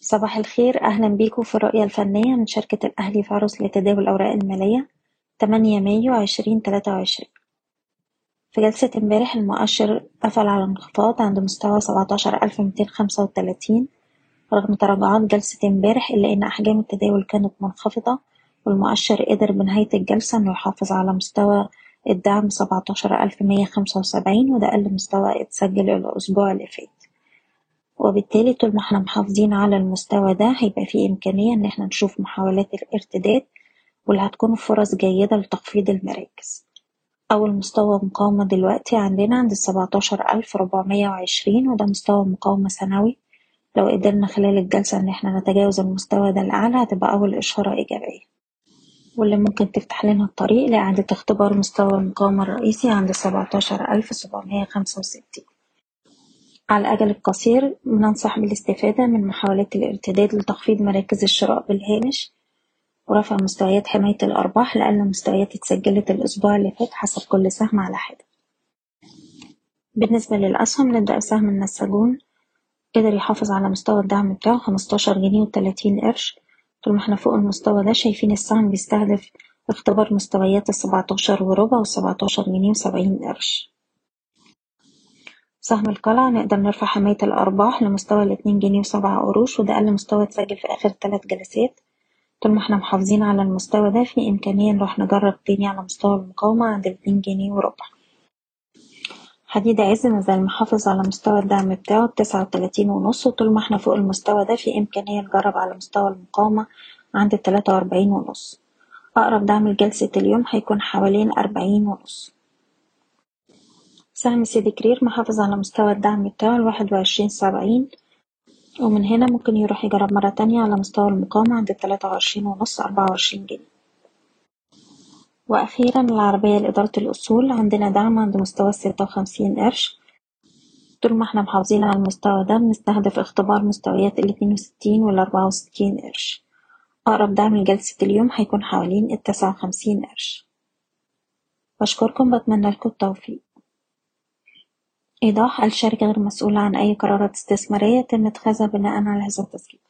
صباح الخير. أهلا بيكم في الرؤية الفنية من شركة الأهلي فارس لتداول الأوراق المالية. 8 مايو 2023 في جلسة امبارح المؤشر قفل على انخفاض عند مستوى 17235 رغم تراجعات جلسة امبارح إلا إن أحجام التداول كانت منخفضة والمؤشر قدر بنهاية الجلسة إنه يحافظ على مستوى الدعم 17175 وده أقل مستوى اتسجل الأسبوع اللي فات. وبالتالي طول ما إحنا محافظين على المستوى ده هيبقى فيه إمكانية إن إحنا نشوف محاولات الارتداد واللي هتكون فرص جيدة لتخفيض المراكز. أول مستوى مقاومة دلوقتي عندنا عند السبعتاشر ألف ربعمية وعشرين وده مستوى مقاومة سنوي. لو قدرنا خلال الجلسة إن إحنا نتجاوز المستوى ده الأعلى هتبقى أول إشارة إيجابية. واللي ممكن تفتح لنا الطريق لإعادة اختبار مستوى المقاومة الرئيسي عند سبعتاشر ألف سبعمية خمسة وستين. على الأجل القصير بننصح بالاستفادة من محاولات الارتداد لتخفيض مراكز الشراء بالهامش ورفع مستويات حماية الأرباح لأقل مستويات اتسجلت الأسبوع اللي فات حسب كل سهم على حدة. بالنسبة للأسهم نبدأ بسهم النساجون. قدر يحافظ على مستوى الدعم بتاعه خمستاشر جنيه وتلاتين قرش. طول ما إحنا فوق المستوى ده شايفين السهم بيستهدف اختبار مستويات السبعتاشر وربع والسبعتاشر جنيه وسبعين قرش. سهم القلعة نقدر نرفع حماية الأرباح لمستوى الاتنين جنيه وسبعة قروش وده أقل مستوى اتسجل في آخر تلات جلسات. طول ما إحنا محافظين على المستوى ده في إمكانية نروح نجرب تاني على مستوى المقاومة عند الاتنين جنيه وربع. حديد عز مازال محافظ على مستوى الدعم بتاعه بتسعة وتلاتين ونص وطول ما إحنا فوق المستوى ده في إمكانية نجرب على مستوى المقاومة عند التلاتة وأربعين ونص. أقرب دعم لجلسة اليوم هيكون حوالين أربعين ونص. سهم سيدي كرير محافظ على مستوى الدعم بتاعه الواحد وعشرين سبعين. ومن هنا ممكن يروح يجرب مرة تانية على مستوى المقاومة عند التلاتة وعشرين ونص أربعة وعشرين جنيه. وأخيرا العربية لإدارة الأصول. عندنا دعم عند مستوى الستة وخمسين قرش. طول ما إحنا محافظين على المستوى ده بنستهدف اختبار مستويات الاتنين وستين والأربعة وستين قرش. أقرب دعم لجلسة اليوم هيكون حوالين التسعة وخمسين قرش. بشكركم بتمنى لكم التوفيق. إيضاح الشركة غير مسؤولة عن أي قرارات استثمارية يتم اتخاذها بناءً على هذا التسجيل.